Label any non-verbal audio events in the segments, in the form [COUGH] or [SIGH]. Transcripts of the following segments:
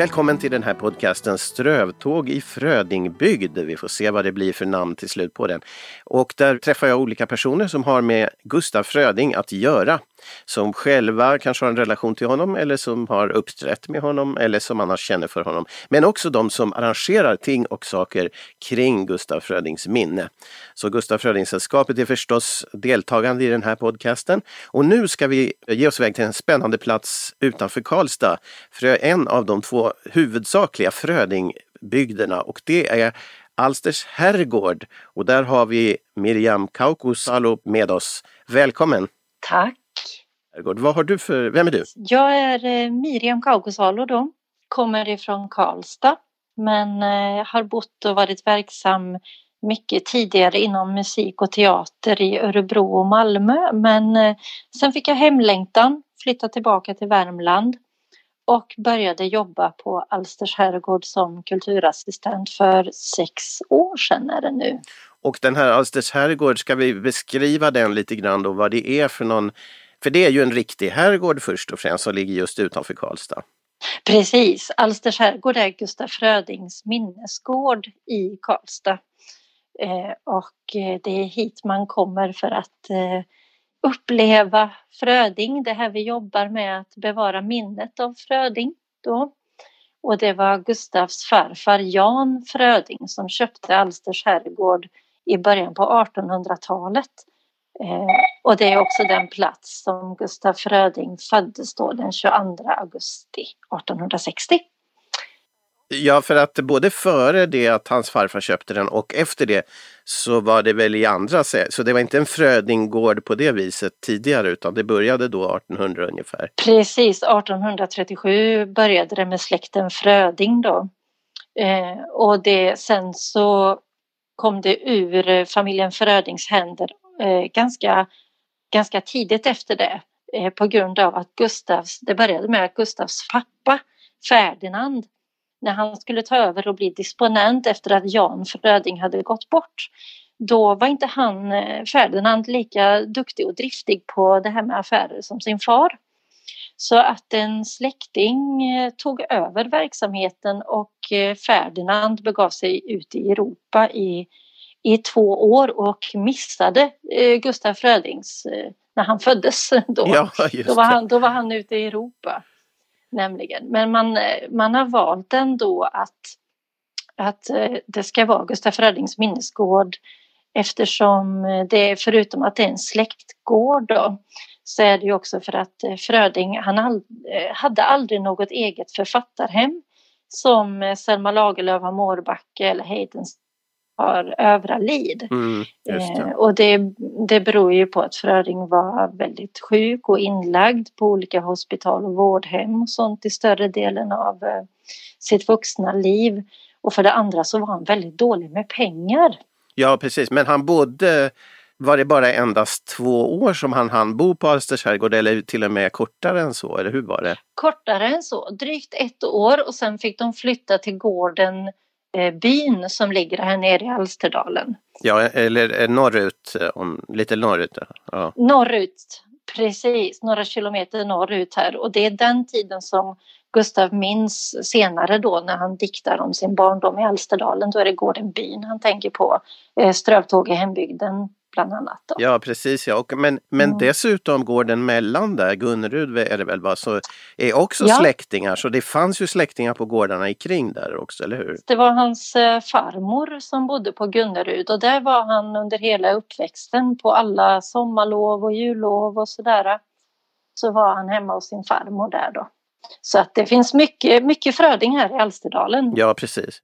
Välkommen till den här podcasten Strövtåg i Frödingbygd. Vi får se vad det blir för namn till slut på den. Och där träffar jag olika personer som har med Gustaf Fröding att göra. Som själva kanske har en relation till honom eller som har uppträtt med honom eller som annars känner för honom. Men också de som arrangerar ting och saker kring Gustaf Frödings minne. Så Gustaf Fröding-sällskapet är förstås deltagande i den här podcasten. Och nu ska vi ge oss iväg till en spännande plats utanför Karlstad. För en av de två huvudsakliga Frödingbygderna och det är Alsters herrgård. Och där har vi Miriam Kaukusalo med oss. Välkommen! Tack! Vad har du för, vem är du? Jag är eh, Miriam Kaukusalo då. Kommer ifrån Karlstad men eh, har bott och varit verksam mycket tidigare inom musik och teater i Örebro och Malmö men eh, sen fick jag hemlängtan, flyttade tillbaka till Värmland och började jobba på Alsters herrgård som kulturassistent för sex år sedan är det nu. Och den här Alsters herrgård, ska vi beskriva den lite grann då, vad det är för någon för det är ju en riktig herrgård först och främst som ligger just utanför Karlstad. Precis, Alsters herrgård är Gustaf Frödings minnesgård i Karlstad. Eh, och eh, det är hit man kommer för att eh, uppleva Fröding, det här vi jobbar med att bevara minnet av Fröding då. Och det var Gustavs farfar Jan Fröding som köpte Alsters herrgård i början på 1800-talet. Eh, och det är också den plats som Gustaf Fröding föddes då den 22 augusti 1860. Ja, för att både före det att hans farfar köpte den och efter det så var det väl i andra, så det var inte en Frödinggård på det viset tidigare utan det började då 1800 ungefär. Precis, 1837 började det med släkten Fröding då. Eh, och det, sen så kom det ur familjen Frödings händer Eh, ganska, ganska tidigt efter det eh, på grund av att Gustavs, det började med att Gustavs pappa Ferdinand när han skulle ta över och bli disponent efter att Jan Fröding hade gått bort då var inte han, eh, Ferdinand, lika duktig och driftig på det här med affärer som sin far. Så att en släkting eh, tog över verksamheten och Ferdinand begav sig ut i Europa i, i två år och missade Gustaf Frödings när han föddes. [LAUGHS] Då, ja, då, var han, då var han ute i Europa nämligen. Men man, man har valt ändå att, att eh, det ska vara Gustaf Frödings minnesgård eftersom det förutom att det är en släktgård då, så är det ju också för att eh, Fröding han all, eh, hade aldrig något eget författarhem som Selma Lagerlöf har Mårbacke eller Heidens har övra lid. Mm, det. Eh, och det, det beror ju på att Fröding var väldigt sjuk och inlagd på olika hospital och vårdhem och sånt i större delen av eh, sitt vuxna liv. Och för det andra så var han väldigt dålig med pengar. Ja precis, men han bodde var det bara endast två år som han hann bo på Alsters herrgård eller till och med kortare än så? Eller hur var det? Kortare än så, drygt ett år och sen fick de flytta till gården byn som ligger här nere i Alsterdalen. Ja, eller norrut, eh, om, lite norrut. Ja. Norrut, precis, några kilometer norrut här och det är den tiden som Gustav minns senare då när han diktar om sin barndom i Alsterdalen. Då är det gården byn han tänker på. Eh, strövtåg i hembygden bland annat. Då. Ja precis ja, och, men, men mm. dessutom gården mellan där, Gunnerud är det väl, va? så är också ja. släktingar. Så det fanns ju släktingar på gårdarna i kring där också, eller hur? Det var hans eh, farmor som bodde på Gunnerud och där var han under hela uppväxten på alla sommarlov och jullov och sådär. Så var han hemma hos sin farmor där då. Så att det finns mycket, mycket Fröding här i Alsterdalen. Ja precis.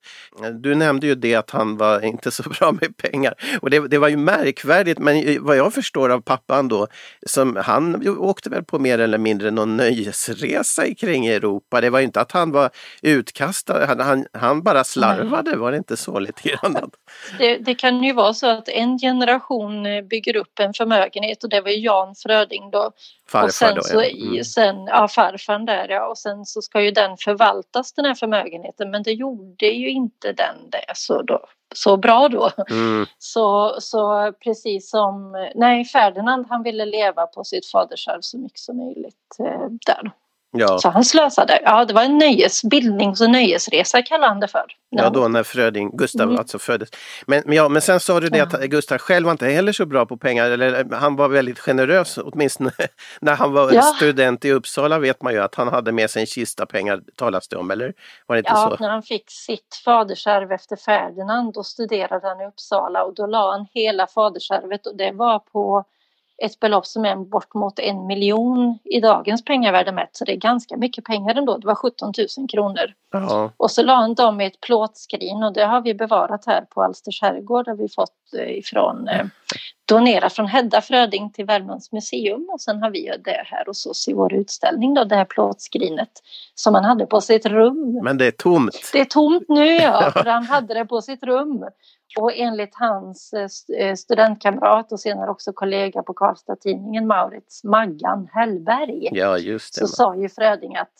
Du nämnde ju det att han var inte så bra med pengar. Och det, det var ju märkvärdigt men vad jag förstår av pappan då, som han åkte väl på mer eller mindre någon nöjesresa kring Europa. Det var ju inte att han var utkastad, han, han, han bara slarvade, Nej. var det inte så lite grann? [LAUGHS] Det, det, kan ju vara så att en generation bygger upp en förmögenhet och det var Jan Fröding då. Farfar och sen då, så, ja. Mm. sen, ja farfar där ja och sen så ska ju den förvaltas den här förmögenheten men det gjorde ju inte den det så, då, så bra då. Mm. Så, så precis som, nej Ferdinand han ville leva på sitt fadersarv så mycket som möjligt eh, där. Ja. Så han slösade. Ja, det var en nöjes, bildnings och nöjesresa kallade han det för. Ja, då när Fröding, Gustav Mm. alltså föddes. Men, men, ja, men sen sa du det att Ja. Gustav själv var inte heller så bra på pengar. Eller, han var väldigt generös, åtminstone [LAUGHS] när han var Ja. student i Uppsala vet man ju att han hade med sig en kista pengar, talas det om, eller? Var det inte Ja, så? när han fick sitt fadersarv efter Ferdinand då studerade han i Uppsala och då la han hela fadersarvet och det var på ett belopp som är bort mot en miljon i dagens pengavärde mätt. Så det är ganska mycket pengar ändå. Det var 17 000 kronor. Ja, Och så la han dem i ett plåtskrin och det har vi bevarat här på Alsters herrgård. Det har vi fått eh, ifrån eh, donerat från Hedda Fröding till Värmlands museum och sen har vi det här hos oss i vår utställning då, det här plåtskrinet som han hade på sitt rum. men det är tomt. Det är tomt nu ja, [LAUGHS] för han hade det på sitt rum. Och enligt hans eh, eh, studentkamrat och senare också kollega på Karlstad-tidningen Maurits Maggan Hellberg Ja, så sa ju Fröding att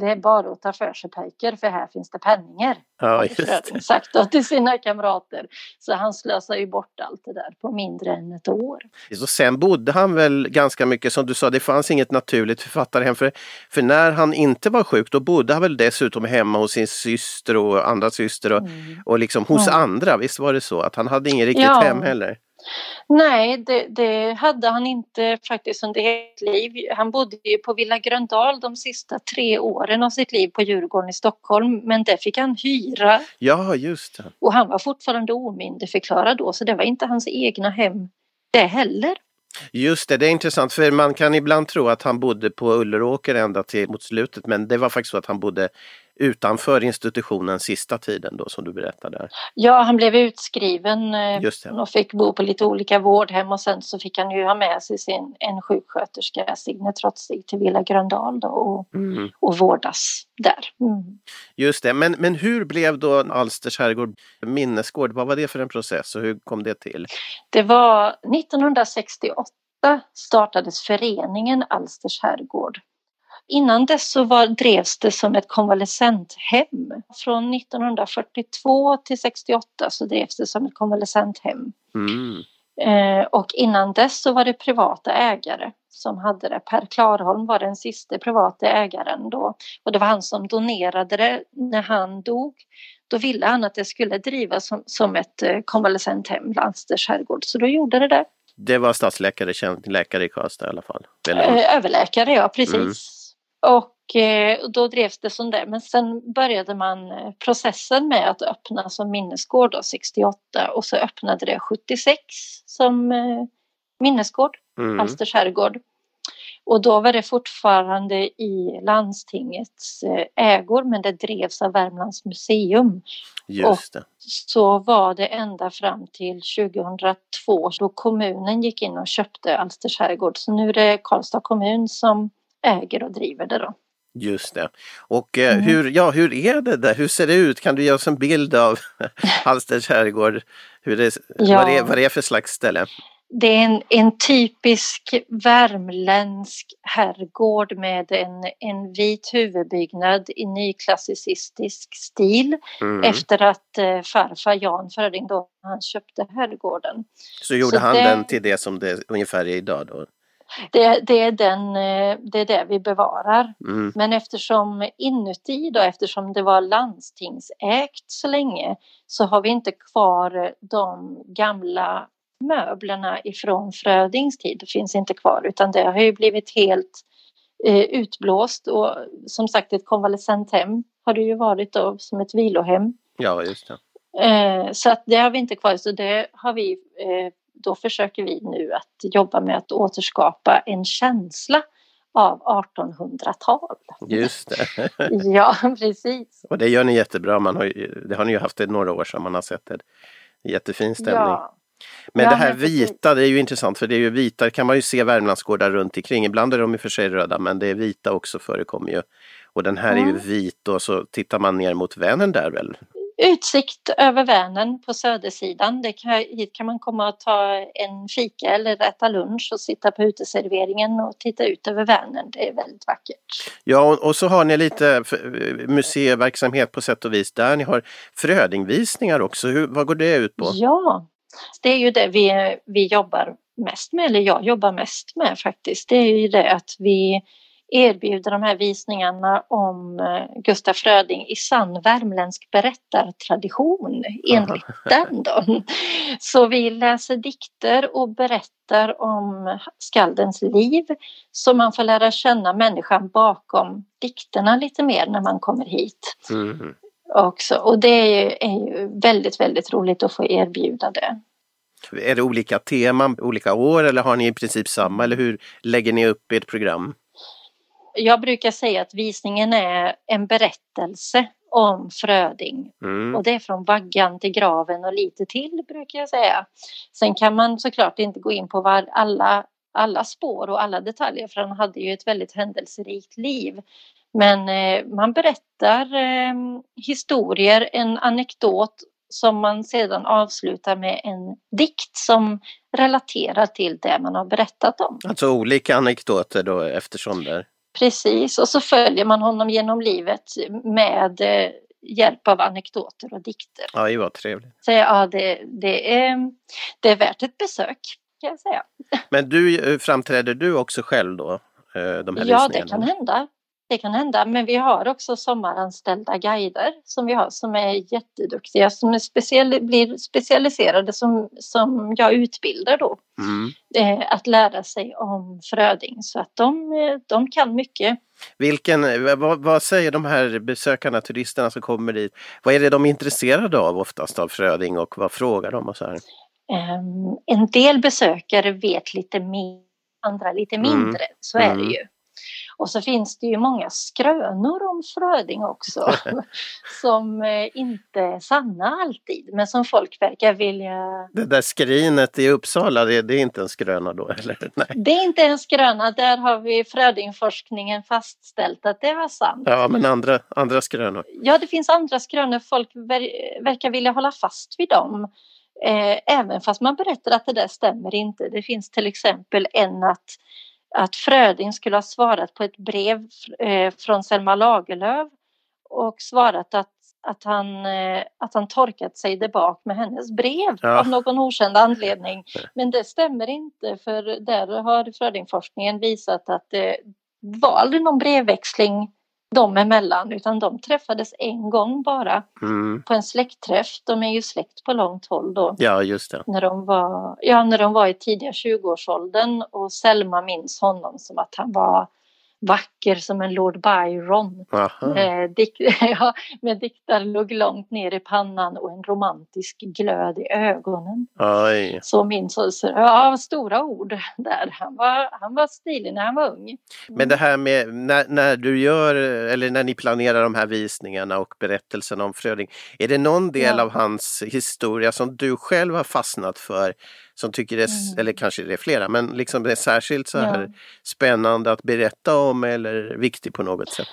det är bara att ta för sig pojkar för här finns det penningar. Ja, just det. [LAUGHS] Sagt då till sina kamrater. Så han slösar ju bort allt det där på mindre än ett år. Så sen bodde han väl ganska mycket, som du sa, det fanns inget naturligt författarhem. För, för när han inte var sjuk, då bodde han väl dessutom hemma hos sin syster och andra syster och, Mm. och liksom hos Ja. andra. Visst var det så? Att han hade ingen riktigt Ja. hem heller? Nej, det, det hade han inte faktiskt under hela liv. Han bodde ju på Villa Gröndal de sista tre åren av sitt liv på Djurgården i Stockholm. Men det fick han hyra Ja, just det. och han var fortfarande omyndigförklarad då så det var inte hans egna hem det heller. Just det, det är intressant för man kan ibland tro att han bodde på Ulleråker ända till mot slutet men det var faktiskt så att han bodde utanför institutionen sista tiden då som du berättade. Ja, han blev utskriven eh, och fick bo på lite olika vårdhem och sen så fick han ju ha med sig sin, en sjuksköterska, Signe Trotzig, till Villa Gröndal då och, Mm. och vårdas där. Mm. Just det, men, men hur blev då Alsters herrgård minnesgård? Vad var det för en process och hur kom det till? Det var 1968 startades föreningen Alsters herrgård. Innan dess så var, drevs det som ett konvalescenthem. Från 1942 till 68 så drevs det som ett konvalescenthem. Mm. Eh, och innan dess så var det privata ägare som hade det. Per Klarholm var den sista privata ägaren då. Och det var han som donerade det när han dog. Då ville han att det skulle drivas som, som ett eh, konvalescenthem, Landsters herrgård. Så då gjorde det det. Det var stadsläkare, känd läkare i Karlstad i alla fall. Eller? Eh, överläkare, ja precis. Mm. Och eh, då drevs det som det. Men sen började man eh, processen med att öppna som minnesgård då, 68 och så öppnade det 76 som eh, minnesgård. Mm. Alsters herrgård. Och då var det fortfarande i landstingets eh, ägor men det drevs av Värmlands museum. Just det. Så var det ända fram till 2002 då kommunen gick in och köpte Alsters herrgård. Så nu är det Karlstad kommun som äger och driver det då. Just det. Och eh, Mm. hur, ja, hur är det där? Hur ser det ut? Kan du ge oss en bild av [LAUGHS] Hallsters herrgård? Hur det, Ja. vad, det är, vad det är för slags ställe? Det är en, en typisk värmländsk herrgård med en, en vit huvudbyggnad i nyklassicistisk stil Mm. efter att eh, farfar Jan Fröding då han köpte herrgården. Så gjorde så han det- den till det som det ungefär är idag då? Det, det, är den, eh, det är det vi bevarar. Mm. Men eftersom inuti då, eftersom det var landstingsägt så länge så har vi inte kvar de gamla möblerna ifrån Frödings tid. Det finns inte kvar utan det har ju blivit helt eh, utblåst och som sagt ett konvalescenthem har det ju varit då som ett vilohem. Ja, just det. Eh, så att det har vi inte kvar så det har vi eh, då försöker vi nu att jobba med att återskapa en känsla av 1800-tal. Just det. [LAUGHS] Ja, precis. Och det gör ni jättebra. Man har, ju- det har ni ju haft i några år sedan man har sett det. Jättefin stämning. Ja, Men Ja, det här men vita, det är ju intressant för det är ju vita, det kan man ju se Värmlandsgårdar runt omkring. Ibland är de i och för sig röda men det är vita också förekommer ju. Och den här är ju Mm. vit och så tittar man ner mot Vänern där väl? Utsikt över Vänern på södersidan. Det kan, hit kan man komma och ta en fika eller äta lunch och sitta på uteserveringen och titta ut över Vänern. Det är väldigt vackert. Ja, och, och så har ni lite f- museiverksamhet på sätt och vis där. Ni har Frödingvisningar också. Hur, vad går det ut på? Ja, det är ju det vi, vi jobbar mest med, eller jag jobbar mest med faktiskt. Det är ju det att vi erbjuder de här visningarna om eh, Gustaf Fröding i sann värmländsk berättartradition enligt den. Då. Så vi läser dikter och berättar om skaldens liv så man får lära känna människan bakom dikterna lite mer när man kommer hit. Mm. Också. Och det är ju, är ju väldigt, väldigt roligt att få erbjuda det. Är det olika teman olika år eller har ni i princip samma eller hur lägger ni upp ert program? Jag brukar säga att visningen är en berättelse om Fröding. Mm. Och det är från vaggan till graven och lite till brukar jag säga. Sen kan man såklart inte gå in på var alla, alla spår och alla detaljer för han hade ju ett väldigt händelserikt liv. Men eh, man berättar eh, historier, en anekdot som man sedan avslutar med en dikt som relaterar till det man har berättat om. Alltså olika anekdoter då eftersom det Precis, och så följer man honom genom livet med eh, hjälp av anekdoter och dikter. Ja, vad trevligt. Så ja, det, det, är, det är värt ett besök kan jag säga. Men du, eh, framträder du också själv då? Eh, de här ja, det kan hända. Det kan hända, men vi har också sommaranställda guider som vi har som är jätteduktiga, som är speciell, blir specialiserade som, som jag utbildar då. Mm. Eh, att lära sig om Fröding så att de, de kan mycket. Vilken, vad, vad, säger de här besökarna, turisterna som kommer dit? Vad är det de är intresserade av oftast av Fröding och vad frågar de? Och så här? Um, en del besökare vet lite mer, andra lite mindre, mm. så är det mm. ju. Och så finns det ju många skrönor om Fröding också [LAUGHS] som eh, inte är sanna alltid men som folk verkar vilja... Det där skrinet i Uppsala, det, det är inte en skröna då eller? [LAUGHS] Nej. Det är inte en skröna, där har vi Frödingforskningen fastställt att det var sant. Ja, men andra, andra skrönor? Ja, det finns andra skrönor, folk ver verkar vilja hålla fast vid dem. Eh, även fast man berättar att det där stämmer inte. Det finns till exempel en att att Fröding skulle ha svarat på ett brev eh, från Selma Lagerlöf och svarat att, att, han, eh, att han torkat sig där bak med hennes brev ja. av någon okänd anledning. Men det stämmer inte för där har Frödingforskningen visat att det var aldrig någon brevväxling dem emellan utan de träffades en gång bara mm. på en släktträff. De är ju släkt på långt håll då. Ja, just det. När de var, ja, när de var i tidiga 20-årsåldern och Selma minns honom som att han var vacker som en Lord Byron. Eh, dik [LAUGHS] ja, med dikter låg långt ner i pannan och en romantisk glöd i ögonen. Oj. Så minns jag, ja, stora ord där. Han var, han var stilig när han var ung. Men det här med när, när du gör, eller när ni planerar de här visningarna och berättelsen om Fröding. Är det någon del ja. av hans historia som du själv har fastnat för som tycker det är, mm. eller kanske det är flera, men liksom det är särskilt så här ja. spännande att berätta om eller viktig på något sätt?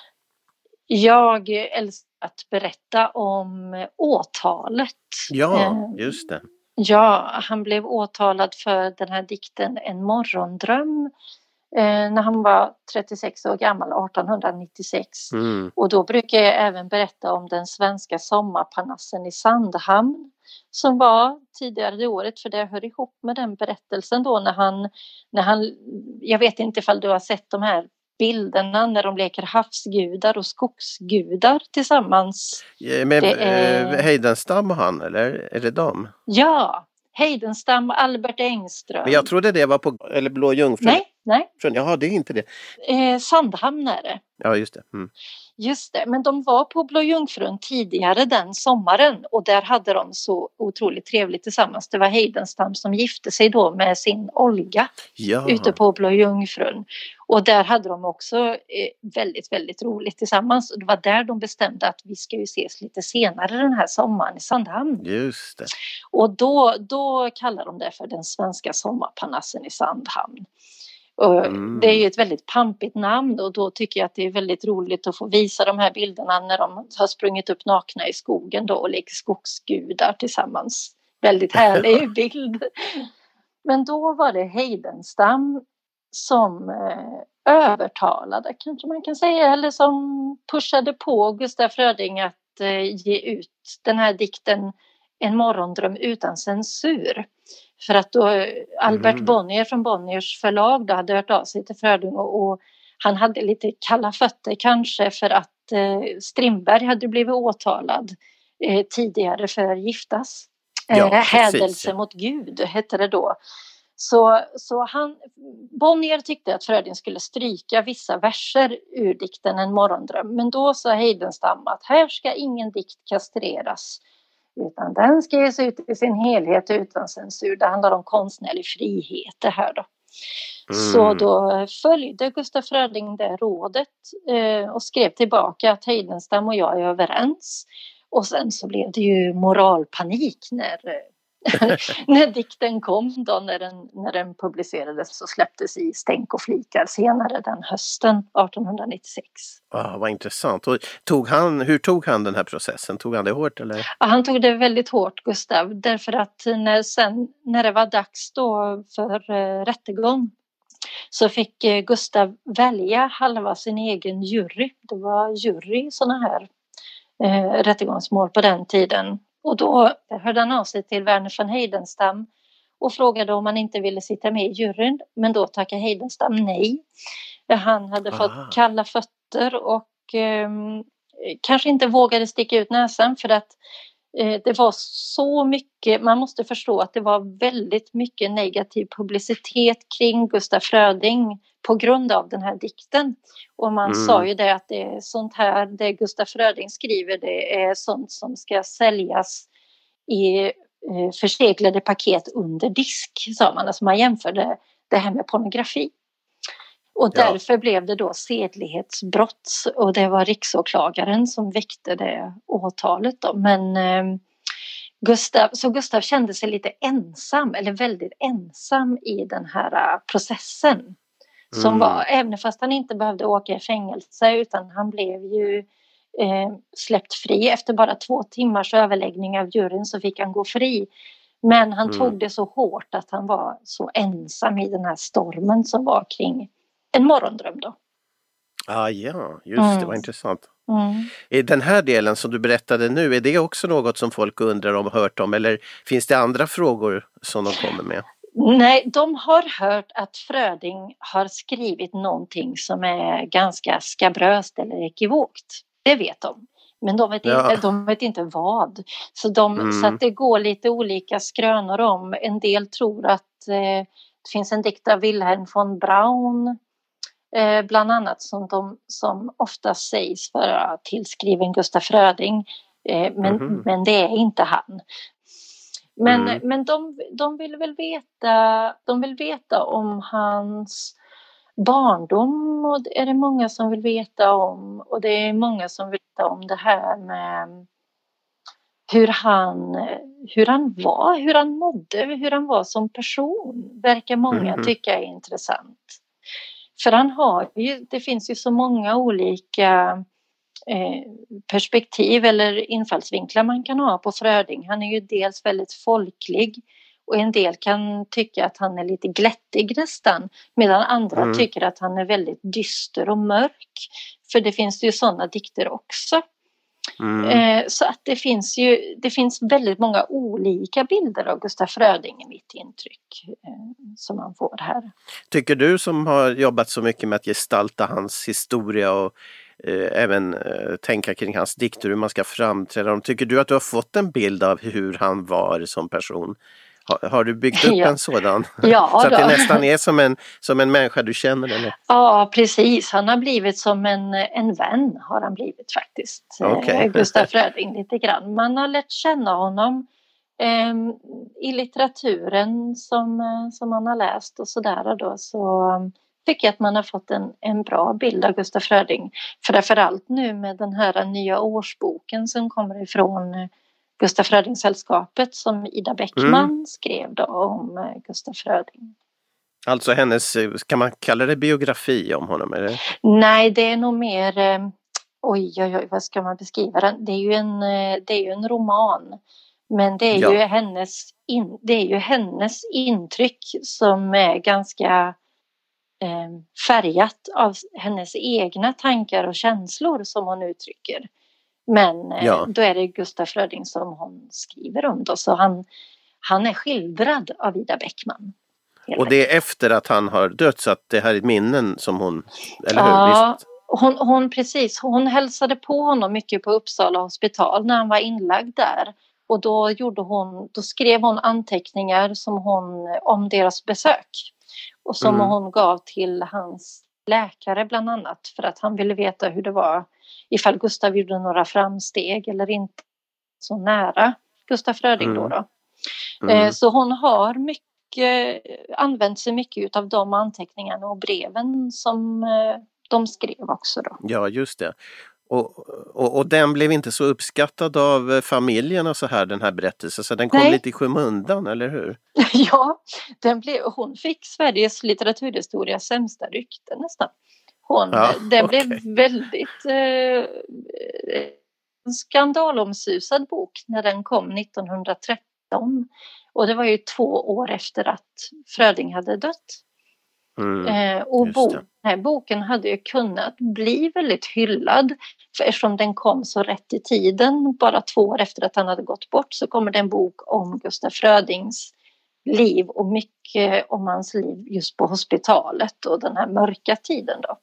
Jag älskar att berätta om åtalet. Ja, eh, just det. Ja, han blev åtalad för den här dikten En morgondröm eh, när han var 36 år gammal, 1896. Mm. Och då brukar jag även berätta om den svenska sommarpanassen i Sandhamn som var tidigare det året för det hör ihop med den berättelsen då när han, när han jag vet inte ifall du har sett de här bilderna när de leker havsgudar och skogsgudar tillsammans. Ja, men är... Eh, Heidenstam och han eller är det dem? Ja, Heidenstam och Albert Engström. Men jag trodde det var på eller Blå Jungfrun. Nej, nej. Jaha, det är inte det. Eh, Sandhamn är det. Ja, just det. Mm. Just det, men de var på Blå Jungfrun tidigare den sommaren och där hade de så otroligt trevligt tillsammans. Det var Heidenstam som gifte sig då med sin Olga ja. ute på Blå Jungfrun. Och där hade de också eh, väldigt, väldigt roligt tillsammans. Och det var där de bestämde att vi ska ju ses lite senare den här sommaren i Sandhamn. Just det. Och då, då kallar de det för den svenska sommarpanassen i Sandhamn. Mm. Det är ju ett väldigt pampigt namn och då tycker jag att det är väldigt roligt att få visa de här bilderna när de har sprungit upp nakna i skogen då och leker skogsgudar tillsammans. Väldigt härlig [LAUGHS] bild. Men då var det Heidenstam som eh, övertalade kanske man kan säga eller som pushade på Gustaf Fröding att eh, ge ut den här dikten En morgondröm utan censur. För att då Albert mm. Bonnier från Bonniers förlag då hade hört av sig till Fröding och, och han hade lite kalla fötter kanske för att eh, Strindberg hade blivit åtalad eh, tidigare för giftas. Ja, eh, Hädelse mot Gud hette det då. Så, så han, Bonnier tyckte att Fröding skulle stryka vissa verser ur dikten En morgondröm. Men då sa Heidenstam att här ska ingen dikt kastreras utan den ska ges ut i sin helhet utan censur. Det handlar om konstnärlig frihet det här då. Mm. Så då följde Gustaf Fröding det rådet eh, och skrev tillbaka att Heidenstam och jag är överens. Och sen så blev det ju moralpanik när [LAUGHS] när dikten kom då, när den, när den publicerades och släpptes i Stänk och flikar senare den hösten 1896. Ah, vad intressant. Och tog han, hur tog han den här processen? Tog han det hårt? Eller? Ja, han tog det väldigt hårt, Gustav, därför att när, sen, när det var dags då för uh, rättegång så fick uh, Gustav välja halva sin egen jury. Det var jury i sådana här uh, rättegångsmål på den tiden och då hörde han av sig till Werner von Heidenstam och frågade om han inte ville sitta med i juryn. Men då tackade Heidenstam nej. Han hade Aha. fått kalla fötter och eh, kanske inte vågade sticka ut näsan för att det var så mycket, man måste förstå att det var väldigt mycket negativ publicitet kring Gustaf Fröding på grund av den här dikten. Och man mm. sa ju det att det är sånt här, det Gustaf Fröding skriver, det är sånt som ska säljas i eh, förseglade paket under disk, sa man. Alltså man jämförde det här med pornografi. Och därför ja. blev det då sedlighetsbrott och det var riksåklagaren som väckte det åtalet då. Men eh, Gustav, så Gustav kände sig lite ensam eller väldigt ensam i den här uh, processen. Som mm. var, även fast han inte behövde åka i fängelse utan han blev ju eh, släppt fri. Efter bara två timmars överläggning av juryn så fick han gå fri. Men han mm. tog det så hårt att han var så ensam i den här stormen som var kring en morgondröm då. Ah, ja, just mm. det, var intressant. Mm. Den här delen som du berättade nu, är det också något som folk undrar om och hört om eller finns det andra frågor som de kommer med? Nej, de har hört att Fröding har skrivit någonting som är ganska skabröst eller ekivokt. Det vet de. Men de vet, ja. inte, de vet inte vad. Så, de, mm. så att det går lite olika skrönor om. En del tror att eh, det finns en dikt av Wilhelm von Braun bland annat som, de, som ofta sägs vara tillskriven Gustaf Fröding. Eh, men, mm. men det är inte han. Men, mm. men de, de vill väl veta, de vill veta om hans barndom och det är det många som vill veta om och det är många som vill veta om det här med hur han, hur han var, hur han mådde, hur han var som person verkar många mm. tycka är intressant. För han har ju, det finns ju så många olika eh, perspektiv eller infallsvinklar man kan ha på Fröding. Han är ju dels väldigt folklig och en del kan tycka att han är lite glättig nästan medan andra mm. tycker att han är väldigt dyster och mörk. För det finns ju sådana dikter också. Mm. Eh, så att det finns ju det finns väldigt många olika bilder av Gustaf Fröding i mitt intryck eh, som man får här. Tycker du som har jobbat så mycket med att gestalta hans historia och eh, även eh, tänka kring hans dikter, hur man ska framträda Tycker du att du har fått en bild av hur han var som person? Har, har du byggt upp [LAUGHS] ja. en sådan? [LAUGHS] Ja, så att det nästan är som en, som en människa du känner? Eller? Ja precis, han har blivit som en, en vän har han blivit faktiskt. Okay. Eh, Gustaf Fröding lite grann. Man har lärt känna honom eh, i litteraturen som, eh, som man har läst och sådär då så tycker jag att man har fått en, en bra bild av Gustaf Fröding. Framförallt nu med den här nya årsboken som kommer ifrån eh, Gustaf Fröding-sällskapet som Ida Bäckman mm. skrev då om eh, Gustaf Fröding. Alltså hennes, eh, kan man kalla det biografi om honom? Eller? Nej, det är nog mer, eh, oj, oj, oj, vad ska man beskriva den? Det är ju en, det är ju en roman. Men det är, ja. ju hennes in, det är ju hennes intryck som är ganska eh, färgat av hennes egna tankar och känslor som hon uttrycker. Men eh, ja. då är det Gustaf Fröding som hon skriver om då, så han, han är skildrad av Ida Bäckman. Och det är efter att han har dött så att det här är minnen som hon, eller hur? Ja, Visst? Hon, hon, precis, hon hälsade på honom mycket på Uppsala hospital när han var inlagd där. Och då, gjorde hon, då skrev hon anteckningar som hon, om deras besök. Och som mm. hon gav till hans läkare bland annat för att han ville veta hur det var ifall Gustav gjorde några framsteg eller inte så nära Gustaf Fröding mm. då. då. Mm. Eh, så hon har mycket, använt sig mycket av de anteckningarna och breven som eh, de skrev också. Då. Ja, just det. Och, och, och, den blev inte så uppskattad av eh, familjerna så här den här berättelsen så den kom Nej. lite i skymundan, eller hur? [LAUGHS] ja, den blev, hon fick Sveriges litteraturhistoria sämsta rykte nästan. Hon, ja, den okay. blev väldigt eh, skandalomsusad bok när den kom 1913. Och det var ju två år efter att Fröding hade dött. Mm, eh, och bo, den här boken hade ju kunnat bli väldigt hyllad för eftersom den kom så rätt i tiden, bara två år efter att han hade gått bort så kommer det en bok om Gustaf Frödings liv och mycket om hans liv just på hospitalet och den här mörka tiden då.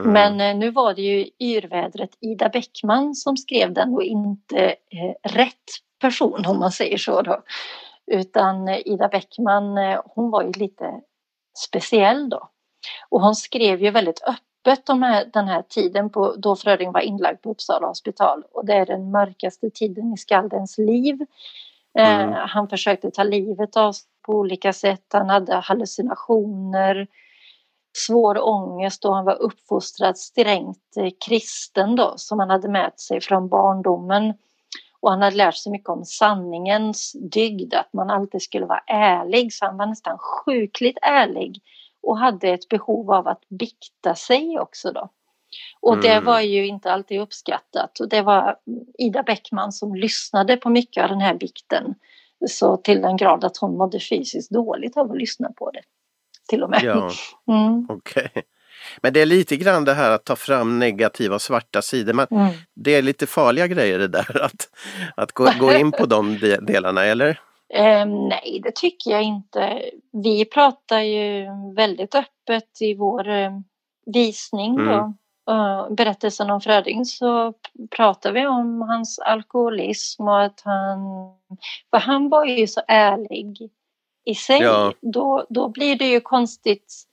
Mm. Men eh, nu var det ju yrvädret Ida Bäckman som skrev den och inte eh, rätt person om man säger så då. Utan eh, Ida Bäckman eh, hon var ju lite speciell då. Och hon skrev ju väldigt öppet om den här tiden på, då Fröding var inlagd på Uppsala hospital och det är den mörkaste tiden i skaldens liv. Eh, mm. Eh, han försökte ta livet av sig på olika sätt, han hade hallucinationer, svår ångest och han var uppfostrad strängt eh, kristen då som han hade med sig från barndomen. Och han hade lärt sig mycket om sanningens dygd, att man alltid skulle vara ärlig, så han var nästan sjukligt ärlig och hade ett behov av att bikta sig också då. Och det mm. var ju inte alltid uppskattat och det var Ida Bäckman som lyssnade på mycket av den här bikten. Så till den grad att hon mådde fysiskt dåligt av att lyssna på det. Till och med. Ja, [LAUGHS] mm. Okay. Men det är lite grann det här att ta fram negativa svarta sidor. Men mm. Det är lite farliga grejer det där [LAUGHS] att, att gå, gå in på de delarna, eller? Um, nej, det tycker jag inte. Vi pratar ju väldigt öppet i vår uh, visning mm. då. Uh, berättelsen om Fröding så pratar vi om hans alkoholism och att han... För han var ju så ärlig i sig. Ja. Då, då blir det ju konstigt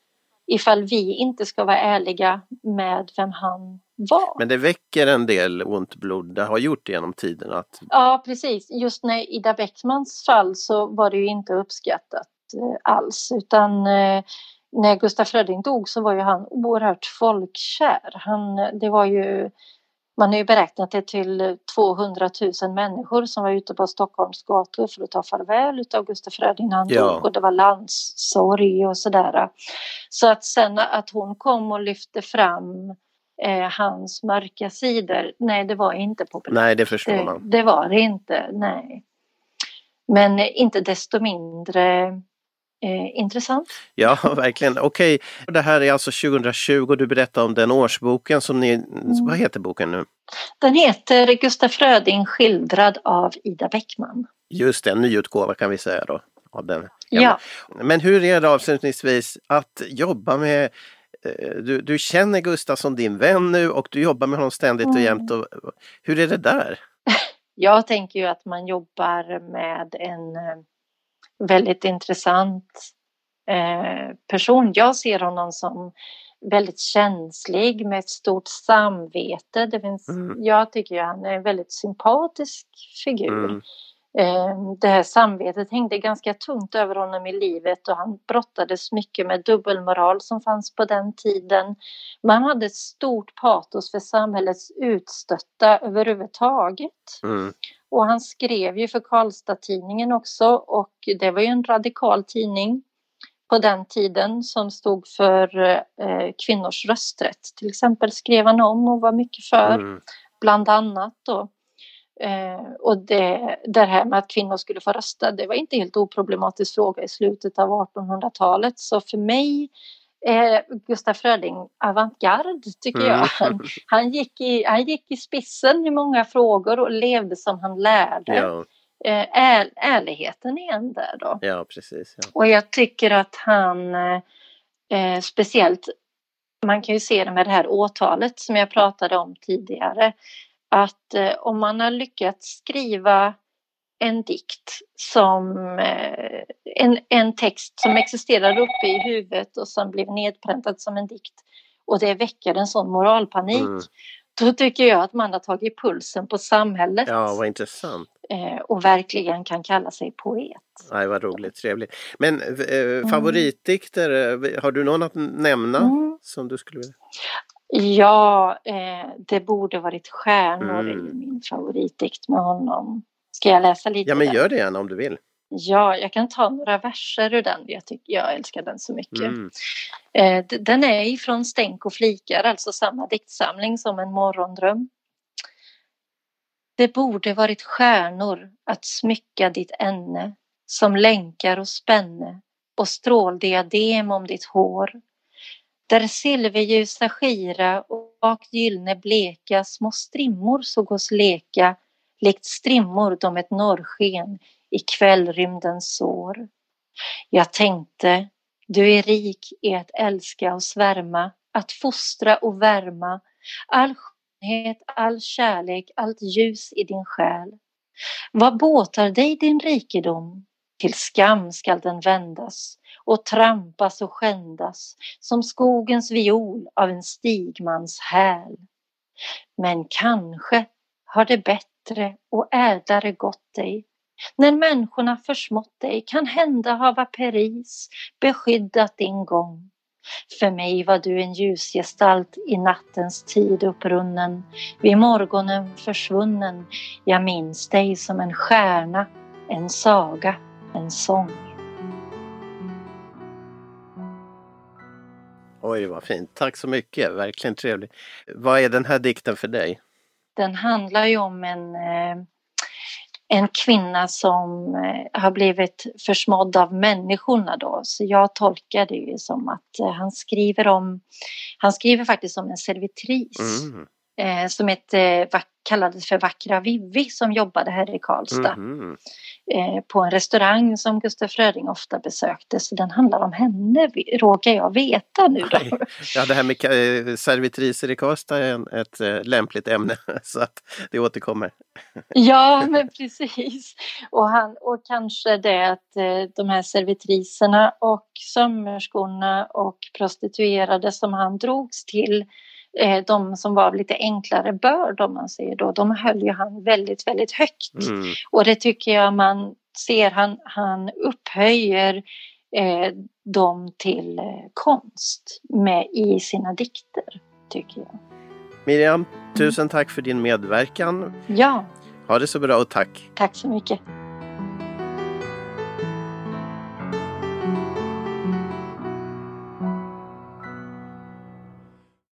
ifall vi inte ska vara ärliga med vem han var. Men det väcker en del ont blod, det har gjort genom tiden. Att... Ja precis, just när Ida Bäckmans fall så var det ju inte uppskattat eh, alls utan eh, när Gustaf Fröding dog så var ju han oerhört folkkär. Han, det var ju man har ju beräknat det till 200 000 människor som var ute på Stockholms gator för att ta farväl av Gustaf Fröding när han ja. dog och det var landssorg och sådär. Så att sen att hon kom och lyfte fram eh, hans mörka sidor, nej det var inte populärt. Nej det förstår man. Det, det var det inte, nej. Men inte desto mindre Eh, intressant. Ja, [LAUGHS] verkligen. Okej, okay. det här är alltså 2020 du berättar om den årsboken som ni, mm. vad heter boken nu? Den heter Gustaf Fröding skildrad av Ida Bäckman. Just det, en nyutgåva kan vi säga då. Av den ja. Men hur är det avslutningsvis att jobba med eh, du, du känner Gustaf som din vän nu och du jobbar med honom ständigt och mm. jämt. Och, hur är det där? [LAUGHS] Jag tänker ju att man jobbar med en eh, väldigt intressant eh, person. Jag ser honom som väldigt känslig med ett stort samvete. Det finns, mm. Jag tycker han är en väldigt sympatisk figur. Mm. Eh, det här samvetet hängde ganska tungt över honom i livet och han brottades mycket med dubbelmoral som fanns på den tiden. Man hade ett stort patos för samhällets utstötta överhuvudtaget. Mm. Och han skrev ju för Karlstad-tidningen också och det var ju en radikal tidning på den tiden som stod för eh, kvinnors rösträtt. Till exempel skrev han om och var mycket för, mm. bland annat då. Eh, och det, det här med att kvinnor skulle få rösta, det var inte helt oproblematisk fråga i slutet av 1800-talet. Så för mig eh, Gustaf Fröding avantgarde tycker jag. Mm. [LAUGHS] Han, han, gick i, han gick i spissen i många frågor och levde som han lärde. Ja. eh, är, ärligheten igen där då. Ja, precis. Ja. Och jag tycker att han eh, speciellt, man kan ju se det med det här åtalet som jag pratade om tidigare, att eh, om man har lyckats skriva en dikt som eh, en, en text som existerar uppe i huvudet och som blev nedpräntad som en dikt och det väcker en sån moralpanik. Mm. Då tycker jag att man har tagit pulsen på samhället. Ja, vad intressant. Eh, och verkligen kan kalla sig poet. Nej, vad roligt, trevligt. Men eh, mm. favoritdikter, eh, har du någon att nämna mm. som du skulle vilja? Ja, eh, det borde varit Stjärnor mm. i min favoritdikt med honom. Ska jag läsa lite? Ja, men gör det gärna om du vill. Ja, jag kan ta några verser ur den. Jag, tycker, jag älskar den så mycket. Mm. Eh, den är ifrån Stänk och flikar, alltså samma diktsamling som En morgondröm. Det borde varit stjärnor att smycka ditt ämne som länkar och spänne och stråldiadem om ditt hår. Där silverljusa skira och bak gyllne bleka små strimmor såg oss leka likt strimmor de ett norrsken i kvällrymdens sår. Jag tänkte, du är rik i att älska och svärma, att fostra och värma, all skönhet, all kärlek, allt ljus i din själ. Vad båtar dig din rikedom? Till skam skall den vändas och trampas och skändas som skogens viol av en stigmans häl. Men kanske har det bättre och ädlare gått dig när människorna försmått dig kan hända hava Paris beskyddat din gång. För mig var du en ljusgestalt i nattens tid upprunnen, vid morgonen försvunnen. Jag minns dig som en stjärna, en saga, en sång. Oj, vad fint. Tack så mycket. Verkligen trevligt. Vad är den här dikten för dig? Den handlar ju om en eh, en kvinna som eh, har blivit försmådd av människorna då. Så jag tolkar det ju som att eh, han skriver om, han skriver faktiskt om en servitris mm. Eh, som hette, kallades för Vackra Vivi som jobbade här i Karlstad. Mm. Eh, på en restaurang som Gustaf Fröding ofta besökte. Så den handlar om henne, råkar jag veta nu då. Ja, det här med eh, servitriser i Karlstad är ett eh, lämpligt ämne [LAUGHS] så att det återkommer. Ja, men precis. Och, han, och kanske det att de här servitriserna och sömmerskorna och prostituerade som han drogs till de som var lite enklare börd om man säger då, de höll ju han väldigt, väldigt högt. Mm. Och det tycker jag man ser, han, han upphöjer eh, dem till eh, konst med i sina dikter, tycker jag. Miriam, tusen tack för din medverkan. Ja. Ha det så bra och tack. Tack så mycket.